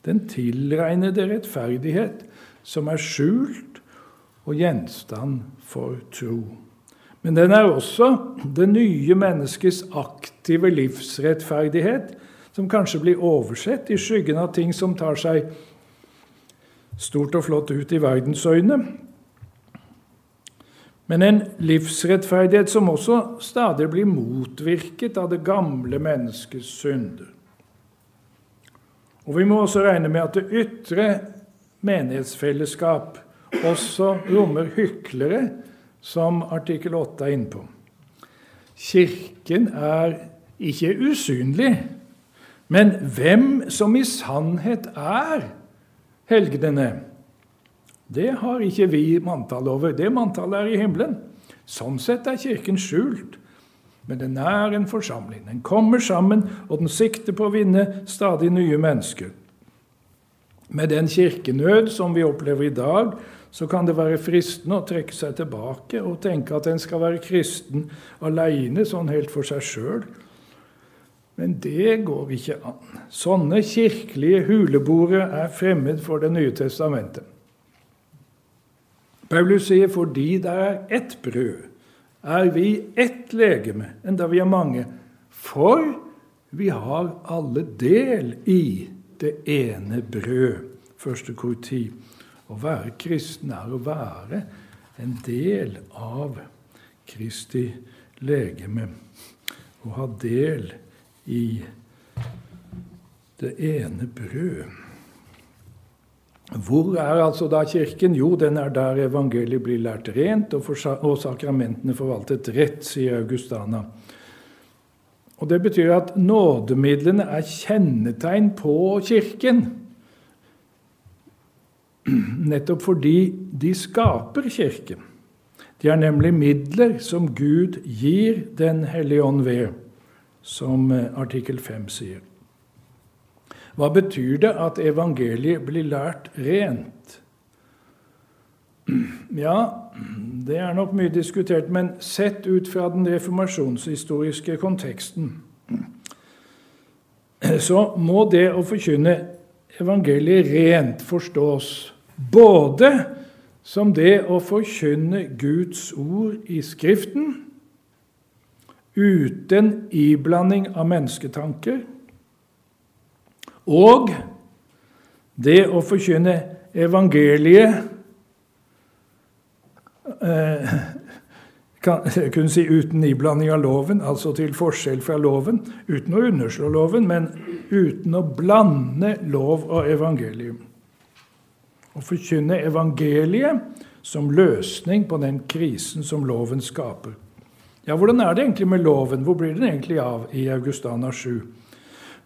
Den tilregnede rettferdighet som er skjult og gjenstand for tro. Men den er også det nye menneskets aktive livsrettferdighet, som kanskje blir oversett i skyggen av ting som tar seg stort og flott ut i verdens øyne. Men en livsrettferdighet som også stadig blir motvirket av det gamle menneskets synder. Og Vi må også regne med at det ytre menighetsfellesskap også rommer hyklere, som artikkel 8 er inne på. Kirken er ikke usynlig, men hvem som i sannhet er helgenene, det har ikke vi manntall over. Det manntallet er i himmelen. Sånn sett er Kirken skjult. Men den er en forsamling. Den kommer sammen, og den sikter på å vinne stadig nye mennesker. Med den kirkenød som vi opplever i dag, så kan det være fristende å trekke seg tilbake og tenke at en skal være kristen alene, sånn helt for seg sjøl. Men det går ikke an. Sånne kirkelige huleboere er fremmed for Det nye testamentet. Paulus sier fordi det er ett brød, er vi ett legeme, enda vi er mange. For vi har alle del i det ene brød. Første kor ti. Å være kristen er å være en del av Kristi legeme. Å ha del i det ene brød. Hvor er altså da Kirken? Jo, den er der evangeliet blir lært rent og, og sakramentene forvaltet rett, sier Augustana. Og Det betyr at nådemidlene er kjennetegn på Kirken. Nettopp fordi de skaper Kirken. De er nemlig midler som Gud gir Den hellige ånd ved, som eh, artikkel 5 sier. Hva betyr det at evangeliet blir lært rent? Ja, det er nok mye diskutert, men sett ut fra den reformasjonshistoriske konteksten så må det å forkynne evangeliet rent forstås både som det å forkynne Guds ord i Skriften uten iblanding av mennesketanker og det å forkynne evangeliet eh, kan, jeg kunne si uten iblanding av loven, altså til forskjell fra loven, uten å underslå loven, men uten å blande lov og evangelium. Å forkynne evangeliet som løsning på den krisen som loven skaper. Ja, Hvordan er det egentlig med loven? Hvor blir den egentlig av i Augustana 7?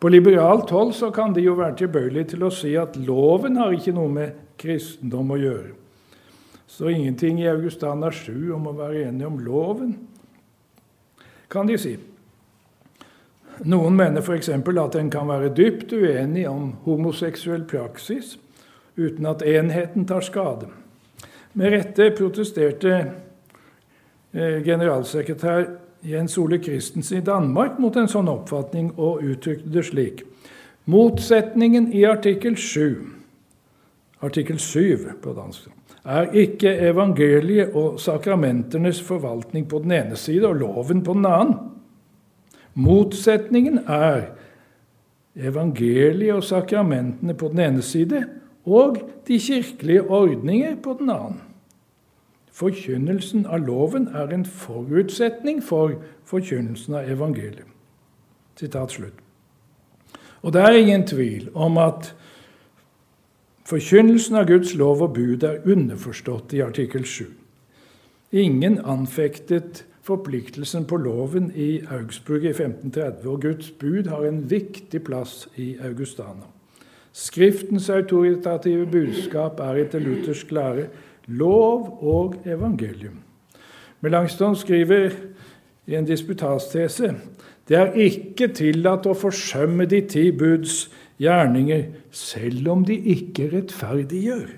På liberalt hold så kan de jo være tilbøyelige til å si at loven har ikke noe med kristendom å gjøre. Så ingenting i Augustana 7 om å være enig om loven, kan de si. Noen mener f.eks. at en kan være dypt uenig om homoseksuell praksis uten at enheten tar skade. Med rette protesterte eh, generalsekretær Jens Ole Christensen i Danmark mot en sånn oppfatning og uttrykte det slik. Motsetningen i artikkel 7, artikkel 7 på dansk, er ikke evangeliet og sakramentenes forvaltning på den ene side og loven på den annen. Motsetningen er evangeliet og sakramentene på den ene side og de kirkelige ordninger på den annen. Forkynnelsen av loven er en forutsetning for forkynnelsen av evangeliet. Sitat slutt. Og det er ingen tvil om at forkynnelsen av Guds lov og bud er underforstått i artikkel 7. Ingen anfektet forpliktelsen på loven i Augsburg i 1530, og Guds bud har en viktig plass i Augustana. Skriftens autoritative budskap er etter luthersk lære lov og evangelium. Melanchthon skriver i en disputastese det er ikke tillatt å forsømme de ti buds gjerninger, selv om de ikke rettferdiggjør.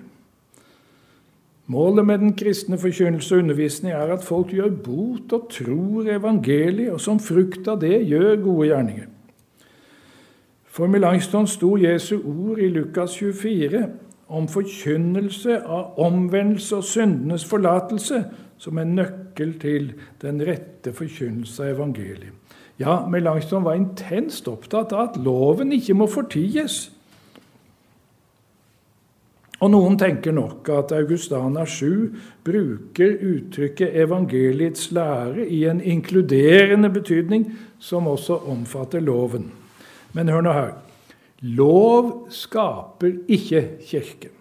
Målet med den kristne forkynnelse og undervisning er at folk gjør bot og tror evangeliet, og som frukt av det gjør gode gjerninger. For Melanchthon sto Jesu ord i Lukas 24 om forkynnelse av omvendelse og syndenes forlatelse som en nøkkel til den rette forkynnelse av evangeliet. Ja, Melanchthon var intenst opptatt av at loven ikke må forties. Og Noen tenker nok at Augustana 7 bruker uttrykket 'evangeliets lære' i en inkluderende betydning som også omfatter loven. Men hør nå her. Lov skaper ikke kirken.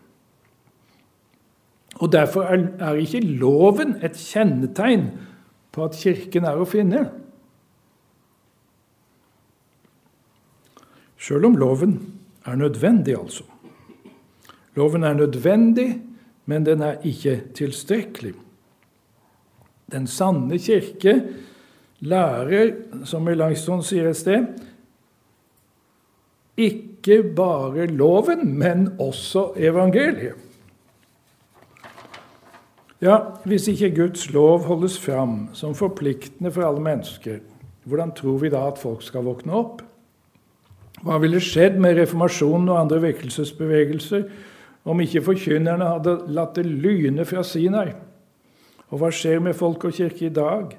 Og Derfor er ikke loven et kjennetegn på at Kirken er å finne. Sjøl om loven er nødvendig, altså. Loven er nødvendig, men den er ikke tilstrekkelig. Den sanne kirke lærer, som Melanchthon sier et sted, ikke bare loven, men også evangeliet. Ja, Hvis ikke Guds lov holdes fram som forpliktende for alle mennesker, hvordan tror vi da at folk skal våkne opp? Hva ville skjedd med reformasjonen og andre vekkelsesbevegelser om ikke forkynnerne hadde latt det lyne fra Sinai? Og hva skjer med folk og kirke i dag,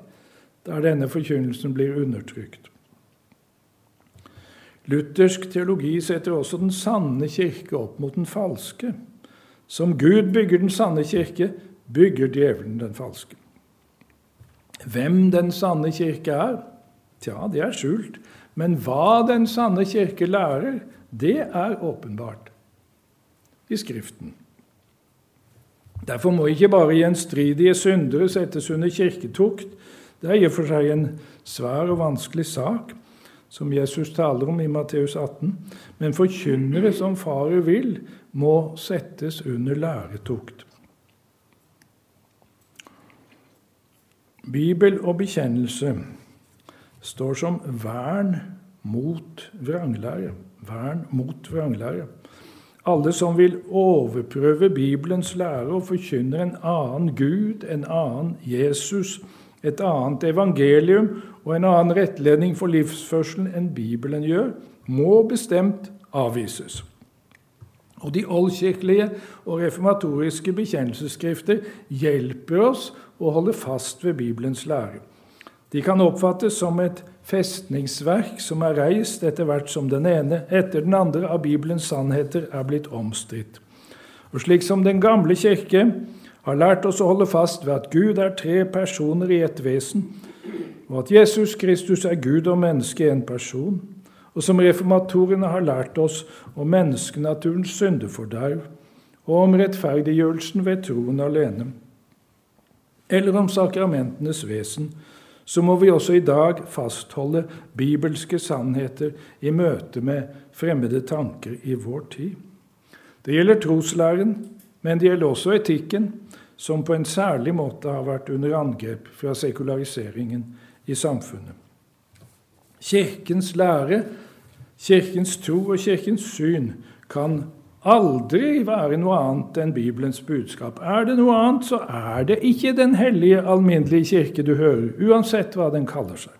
der denne forkynnelsen blir undertrykt? Luthersk teologi setter også den sanne kirke opp mot den falske. Som Gud bygger den sanne kirke, bygger djevelen den falske. Hvem den sanne kirke er? Tja, det er skjult. Men hva den sanne kirke lærer, det er åpenbart i Skriften. Derfor må ikke bare gjenstridige syndere settes under kirketukt. Det er i og for seg en svær og vanskelig sak, som Jesus taler om i Matteus 18. Men forkynnere som farer vil, må settes under læretukt. Bibel og bekjennelse står som vern mot vranglære. Vern mot vranglære. Alle som vil overprøve Bibelens lære og forkynner en annen Gud, en annen Jesus, et annet evangelium og en annen rettledning for livsførselen enn Bibelen gjør, må bestemt avvises. Og De oldkirkelige og reformatoriske bekjennelsesskrifter hjelper oss å holde fast ved Bibelens lære. De kan oppfattes som et festningsverk som er reist etter hvert som den ene etter den andre av Bibelens sannheter er blitt omstridt. Og slik som Den gamle kirke har lært oss å holde fast ved at Gud er tre personer i ett vesen, og at Jesus Kristus er Gud og menneske i en person, og som reformatorene har lært oss om menneskenaturens syndeforderv og om rettferdiggjørelsen ved troen alene, eller om sakramentenes vesen, så må vi også i dag fastholde bibelske sannheter i møte med fremmede tanker i vår tid. Det gjelder troslæren, men det gjelder også etikken, som på en særlig måte har vært under angrep fra sekulariseringen i samfunnet. Kirkens lære Kirkens tro og kirkens syn kan aldri være noe annet enn Bibelens budskap. Er det noe annet, så er det ikke den hellige, alminnelige kirke du hører, uansett hva den kaller seg.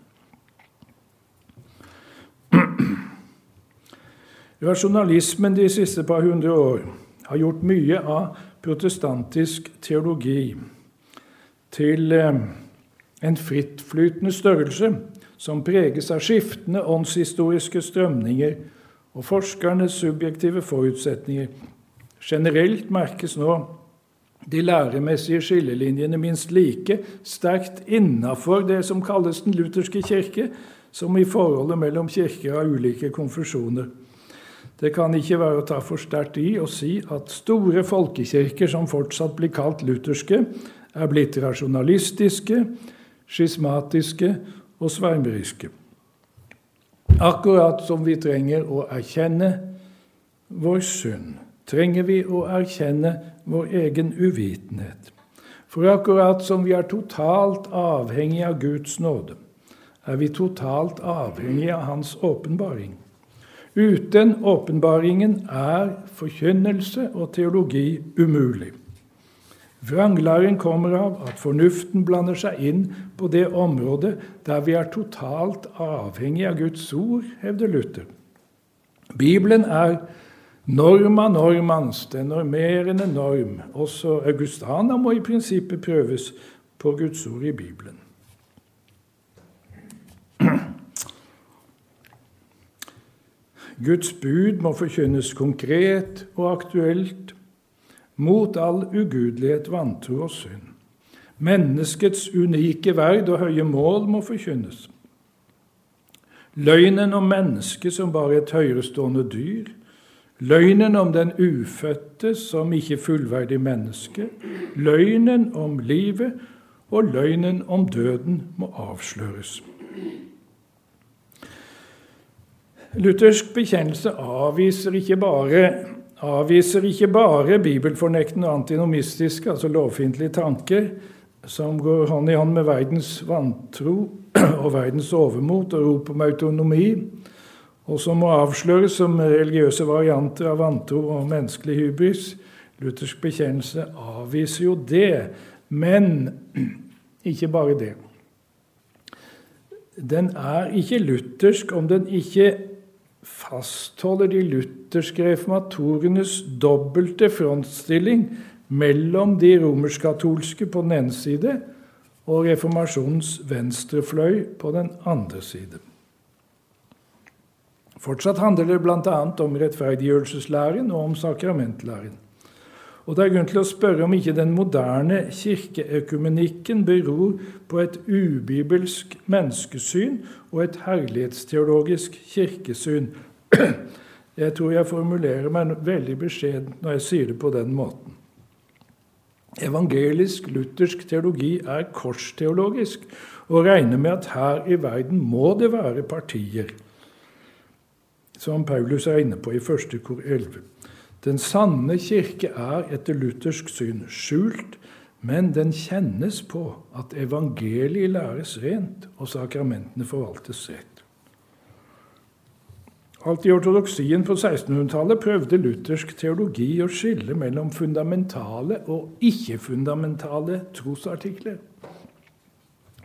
Rasjonalismen de siste par hundre år har gjort mye av protestantisk teologi til eh, en frittflytende størrelse som preges av skiftende åndshistoriske strømninger og forskernes subjektive forutsetninger. Generelt merkes nå de læremessige skillelinjene minst like sterkt innafor det som kalles den lutherske kirke, som i forholdet mellom kirker av ulike konfesjoner. Det kan ikke være å ta for sterkt i å si at store folkekirker som fortsatt blir kalt lutherske, er blitt rasjonalistiske, skismatiske og svermeriske. Akkurat som vi trenger å erkjenne vår synd, trenger vi å erkjenne vår egen uvitenhet. For akkurat som vi er totalt avhengig av Guds nåde, er vi totalt avhengig av Hans åpenbaring. Uten åpenbaringen er forkynnelse og teologi umulig. Vranglæren kommer av at fornuften blander seg inn på det området der vi er totalt avhengig av Guds ord, hevder Luther. Bibelen er norma normans, den normerende norm. Også Augustana må i prinsippet prøves på Guds ord i Bibelen. Guds bud må forkynnes konkret og aktuelt mot all ugudelighet, vantro og synd. Menneskets unike verd og høye mål må forkynnes. Løgnen om mennesket som bare et høyerestående dyr, løgnen om den ufødte som ikke fullverdig menneske, løgnen om livet og løgnen om døden må avsløres. Luthersk bekjennelse avviser ikke bare avviser ikke bare bibelfornektende og antinomistiske, altså lovfiendtlige tanker, som går hånd i hånd med verdens vantro og verdens overmot og rop om autonomi, og som må avsløres som religiøse varianter av vantro og menneskelig hybris. Luthersk bekjennelse avviser jo det, men ikke bare det. Den er ikke luthersk om den ikke fastholder de lutherske reformatorenes dobbelte frontstilling mellom de romersk-katolske på den ene side og reformasjonens venstrefløy på den andre side. Fortsatt handler det bl.a. om rettferdiggjørelseslæren og om sakramentlæren. Og det er grunn til å spørre om ikke den moderne kirkeøkumenikken beror på et ubibelsk menneskesyn og et herlighetsteologisk kirkesyn. Jeg tror jeg formulerer meg veldig beskjedent når jeg sier det på den måten. Evangelisk-luthersk teologi er korsteologisk og regner med at her i verden må det være partier, som Paulus er inne på i 1. kor 11. Den sanne kirke er etter luthersk syn skjult, men den kjennes på at evangeliet læres rent og sakramentene forvaltes rett. Alt i ortodoksien på 1600-tallet prøvde luthersk teologi å skille mellom fundamentale og ikke-fundamentale trosartikler.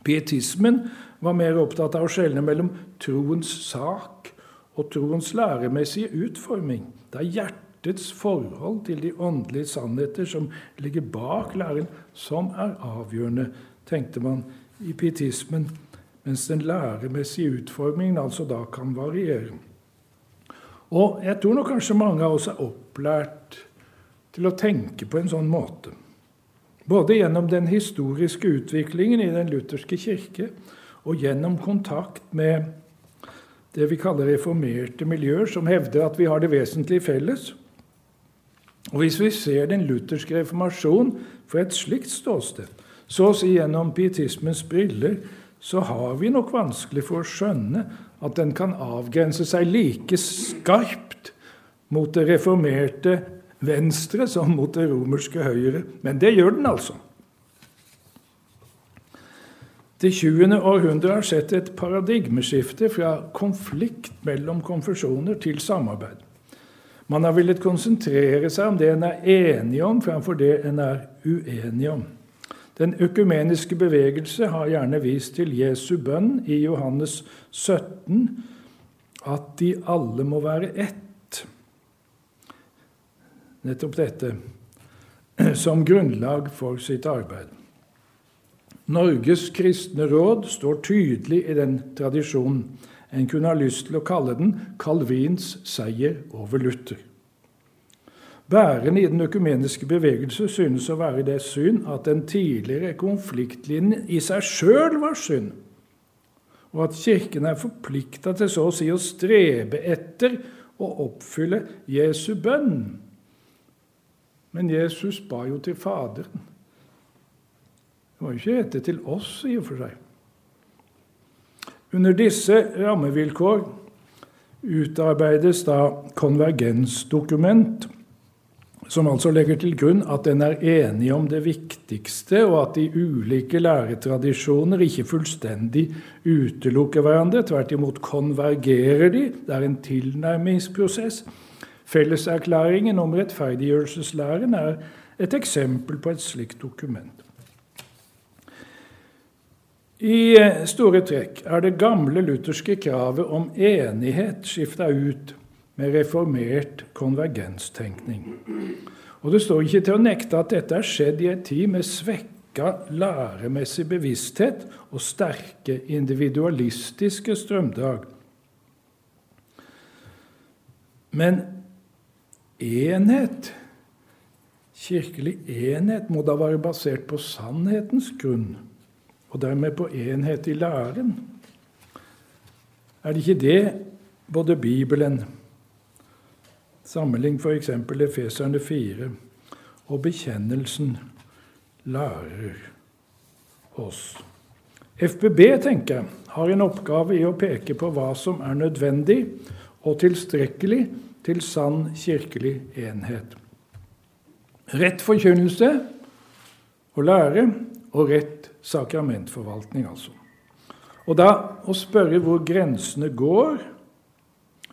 Pietismen var mer opptatt av å skjelne mellom troens sak og troens læremessige utforming, da hjertet hjertets forhold til de åndelige sannheter som ligger bak læren, som er avgjørende, tenkte man i pietismen, mens den læremessige utformingen altså da kan variere. Og jeg tror nok kanskje mange av oss er opplært til å tenke på en sånn måte. Både gjennom den historiske utviklingen i den lutherske kirke og gjennom kontakt med det vi kaller reformerte miljøer, som hevder at vi har det vesentlige felles, og Hvis vi ser den lutherske reformasjonen fra et slikt ståsted, så å si gjennom pietismens briller, så har vi nok vanskelig for å skjønne at den kan avgrense seg like skarpt mot det reformerte venstre som mot det romerske høyre. Men det gjør den altså. Det 20. århundre har sett et paradigmeskifte fra konflikt mellom konfesjoner til samarbeid. Man har villet konsentrere seg om det en er enig om, framfor det en er uenig om. Den økumeniske bevegelse har gjerne vist til Jesu bønn i Johannes 17 at de alle må være ett. Nettopp dette som grunnlag for sitt arbeid. Norges kristne råd står tydelig i den tradisjonen. En kunne ha lyst til å kalle den Calvins seier over Luther. Bærende i den økumeniske bevegelse synes å være det syn at den tidligere konfliktlinjen i seg sjøl var synd, og at Kirken er forplikta til så å si å strebe etter å oppfylle Jesu bønn. Men Jesus ba jo til Faderen. Det var jo ikke rettet til oss, i og for seg. Under disse rammevilkår utarbeides da konvergensdokument, som altså legger til grunn at en er enig om det viktigste, og at de ulike læretradisjoner ikke fullstendig utelukker hverandre. Tvert imot konvergerer de. Det er en tilnærmingsprosess. Felleserklæringen om rettferdiggjørelseslæren er et eksempel på et slikt dokument. I eh, store trekk er det gamle lutherske kravet om enighet skifta ut med reformert konvergenstenkning. Og Det står ikke til å nekte at dette er skjedd i en tid med svekka læremessig bevissthet og sterke individualistiske strømdrag. Men enhet, kirkelig enhet, må da være basert på sannhetens grunn og dermed på enhet i læren. Er det ikke det både Bibelen, sammenlign f.eks. Efeserne 4, og bekjennelsen lærer oss? FBB tenker jeg, har en oppgave i å peke på hva som er nødvendig og tilstrekkelig til sann kirkelig enhet. Rett forkynnelse og lære og rett sakramentforvaltning, altså. Og da å spørre hvor grensene går,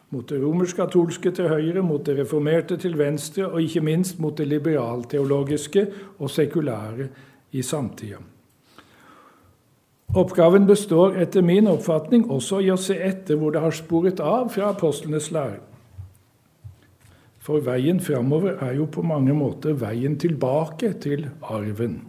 mot det romersk-katolske til høyre, mot det reformerte til venstre, og ikke minst mot det liberalteologiske og sekulære i samtida. Oppgaven består etter min oppfatning også i å se etter hvor det har sporet av fra apostlenes lære. For veien framover er jo på mange måter veien tilbake til arven.